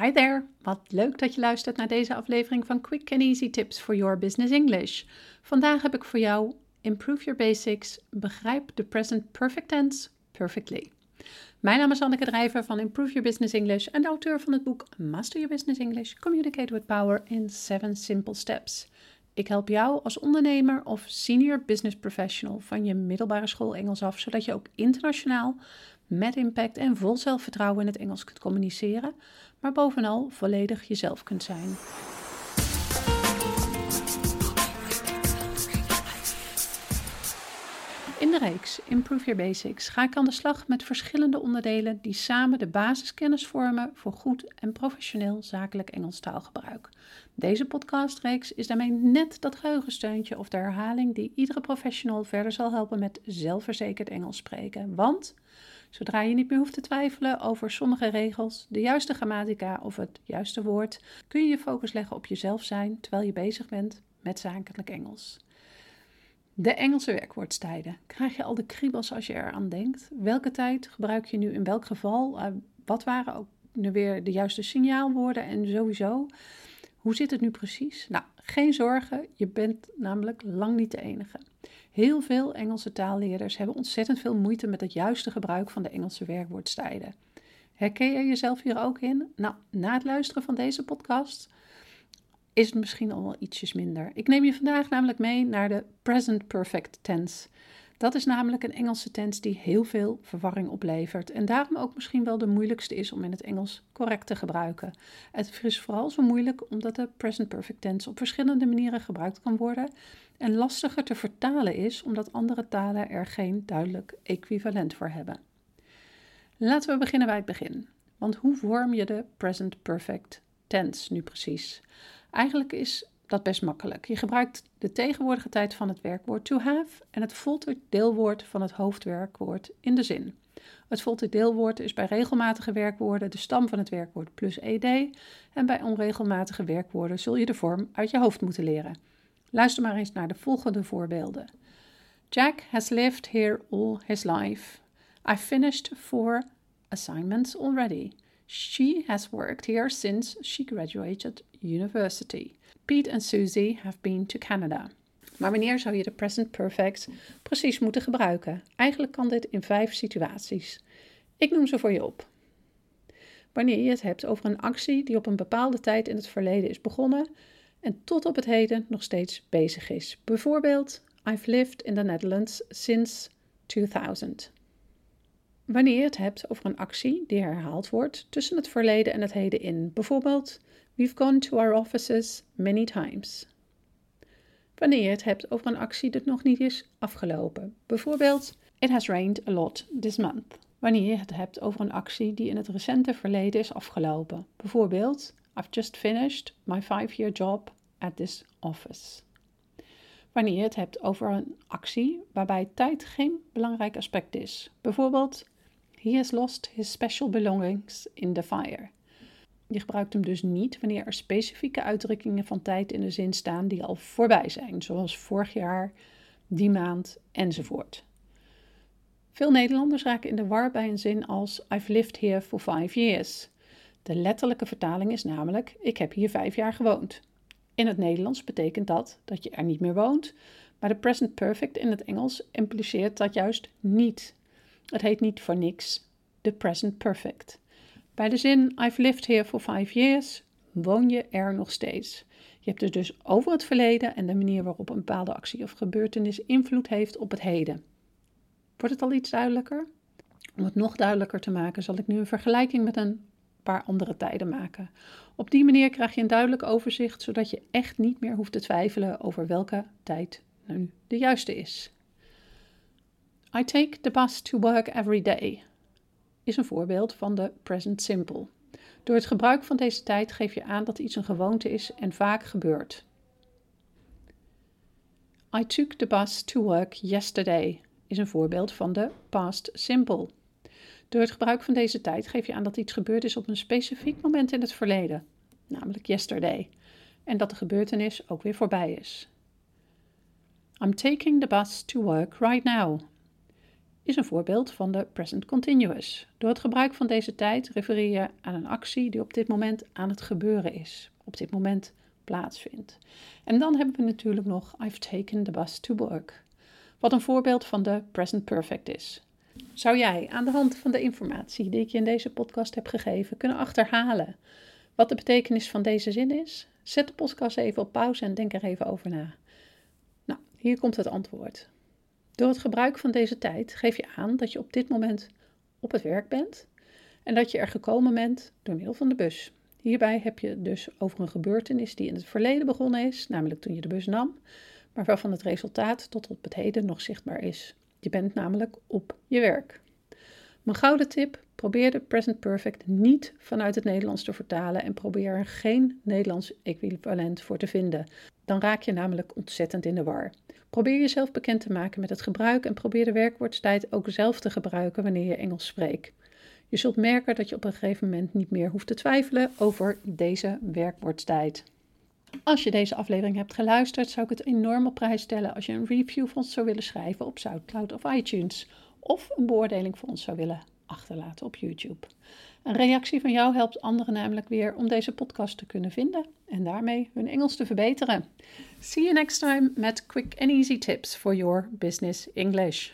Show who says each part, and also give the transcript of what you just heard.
Speaker 1: Hi there, wat leuk dat je luistert naar deze aflevering van Quick and Easy Tips for Your Business English. Vandaag heb ik voor jou Improve Your Basics, begrijp de present perfect tense perfectly. Mijn naam is Anneke Drijver van Improve Your Business English en de auteur van het boek Master Your Business English, Communicate with Power in 7 Simple Steps. Ik help jou als ondernemer of senior business professional van je middelbare school Engels af, zodat je ook internationaal met impact en vol zelfvertrouwen in het Engels kunt communiceren, maar bovenal volledig jezelf kunt zijn. In de reeks Improve Your Basics ga ik aan de slag met verschillende onderdelen die samen de basiskennis vormen voor goed en professioneel zakelijk Engels taalgebruik. Deze podcastreeks is daarmee net dat geheugensteuntje of de herhaling die iedere professional verder zal helpen met zelfverzekerd Engels spreken. Want Zodra je niet meer hoeft te twijfelen over sommige regels, de juiste grammatica of het juiste woord, kun je je focus leggen op jezelf zijn terwijl je bezig bent met zakelijk Engels. De Engelse werkwoordstijden. Krijg je al de kriebels als je eraan denkt? Welke tijd gebruik je nu in welk geval? Uh, wat waren ook weer de juiste signaalwoorden en sowieso? Hoe zit het nu precies? Nou, geen zorgen, je bent namelijk lang niet de enige. Heel veel Engelse taalleerders hebben ontzettend veel moeite met het juiste gebruik van de Engelse werkwoordstijden. Herken je jezelf hier ook in? Nou, na het luisteren van deze podcast is het misschien al wel ietsjes minder. Ik neem je vandaag namelijk mee naar de present perfect tense. Dat is namelijk een Engelse tense die heel veel verwarring oplevert en daarom ook misschien wel de moeilijkste is om in het Engels correct te gebruiken. Het is vooral zo moeilijk omdat de present perfect tense op verschillende manieren gebruikt kan worden en lastiger te vertalen is omdat andere talen er geen duidelijk equivalent voor hebben. Laten we beginnen bij het begin. Want hoe vorm je de present perfect tense nu precies? Eigenlijk is dat best makkelijk. Je gebruikt de tegenwoordige tijd van het werkwoord to have en het voltooid deelwoord van het hoofdwerkwoord in de zin. Het voltooid deelwoord is bij regelmatige werkwoorden de stam van het werkwoord plus ed en bij onregelmatige werkwoorden zul je de vorm uit je hoofd moeten leren. Luister maar eens naar de volgende voorbeelden. Jack has lived here all his life. I finished four assignments already. She has worked here since she graduated university. Pete en Susie have been to Canada. Maar wanneer zou je de present perfect precies moeten gebruiken? Eigenlijk kan dit in vijf situaties. Ik noem ze voor je op. Wanneer je het hebt over een actie die op een bepaalde tijd in het verleden is begonnen en tot op het heden nog steeds bezig is. Bijvoorbeeld, I've lived in the Netherlands since 2000. Wanneer je het hebt over een actie die herhaald wordt tussen het verleden en het heden in. Bijvoorbeeld, We've gone to our offices many times. Wanneer je het hebt over een actie die nog niet is afgelopen. Bijvoorbeeld, It has rained a lot this month. Wanneer je het hebt over een actie die in het recente verleden is afgelopen. Bijvoorbeeld, I've just finished my five-year job at this office. Wanneer je het hebt over een actie waarbij tijd geen belangrijk aspect is. Bijvoorbeeld, He has lost his special belongings in the fire. Je gebruikt hem dus niet wanneer er specifieke uitdrukkingen van tijd in de zin staan die al voorbij zijn, zoals vorig jaar, die maand enzovoort. Veel Nederlanders raken in de war bij een zin als I've lived here for five years. De letterlijke vertaling is namelijk ik heb hier vijf jaar gewoond. In het Nederlands betekent dat dat je er niet meer woont, maar de present perfect in het Engels impliceert dat juist niet. Het heet niet voor niks de present perfect. Bij de zin I've lived here for five years woon je er nog steeds. Je hebt het dus over het verleden en de manier waarop een bepaalde actie of gebeurtenis invloed heeft op het heden. Wordt het al iets duidelijker? Om het nog duidelijker te maken, zal ik nu een vergelijking met een paar andere tijden maken. Op die manier krijg je een duidelijk overzicht, zodat je echt niet meer hoeft te twijfelen over welke tijd nu de juiste is. I take the bus to work every day is een voorbeeld van de present simple. Door het gebruik van deze tijd geef je aan dat iets een gewoonte is en vaak gebeurt. I took the bus to work yesterday is een voorbeeld van de past simple. Door het gebruik van deze tijd geef je aan dat iets gebeurd is op een specifiek moment in het verleden, namelijk yesterday, en dat de gebeurtenis ook weer voorbij is. I'm taking the bus to work right now is een voorbeeld van de present continuous. Door het gebruik van deze tijd refereer je aan een actie die op dit moment aan het gebeuren is, op dit moment plaatsvindt. En dan hebben we natuurlijk nog I've taken the bus to work, wat een voorbeeld van de present perfect is. Zou jij aan de hand van de informatie die ik je in deze podcast heb gegeven kunnen achterhalen wat de betekenis van deze zin is? Zet de podcast even op pauze en denk er even over na. Nou, hier komt het antwoord. Door het gebruik van deze tijd geef je aan dat je op dit moment op het werk bent en dat je er gekomen bent door middel van de bus. Hierbij heb je dus over een gebeurtenis die in het verleden begonnen is, namelijk toen je de bus nam, maar waarvan het resultaat tot op het heden nog zichtbaar is. Je bent namelijk op je werk. Mijn gouden tip: probeer de present perfect niet vanuit het Nederlands te vertalen en probeer er geen Nederlands equivalent voor te vinden. Dan raak je namelijk ontzettend in de war. Probeer jezelf bekend te maken met het gebruik en probeer de werkwoordstijd ook zelf te gebruiken wanneer je Engels spreekt. Je zult merken dat je op een gegeven moment niet meer hoeft te twijfelen over deze werkwoordstijd. Als je deze aflevering hebt geluisterd, zou ik het enorm op prijs stellen als je een review van ons zou willen schrijven op SoundCloud of iTunes. Of een beoordeling voor ons zou willen achterlaten op YouTube. Een reactie van jou helpt anderen namelijk weer om deze podcast te kunnen vinden en daarmee hun Engels te verbeteren. See you next time met quick and easy tips for your business English.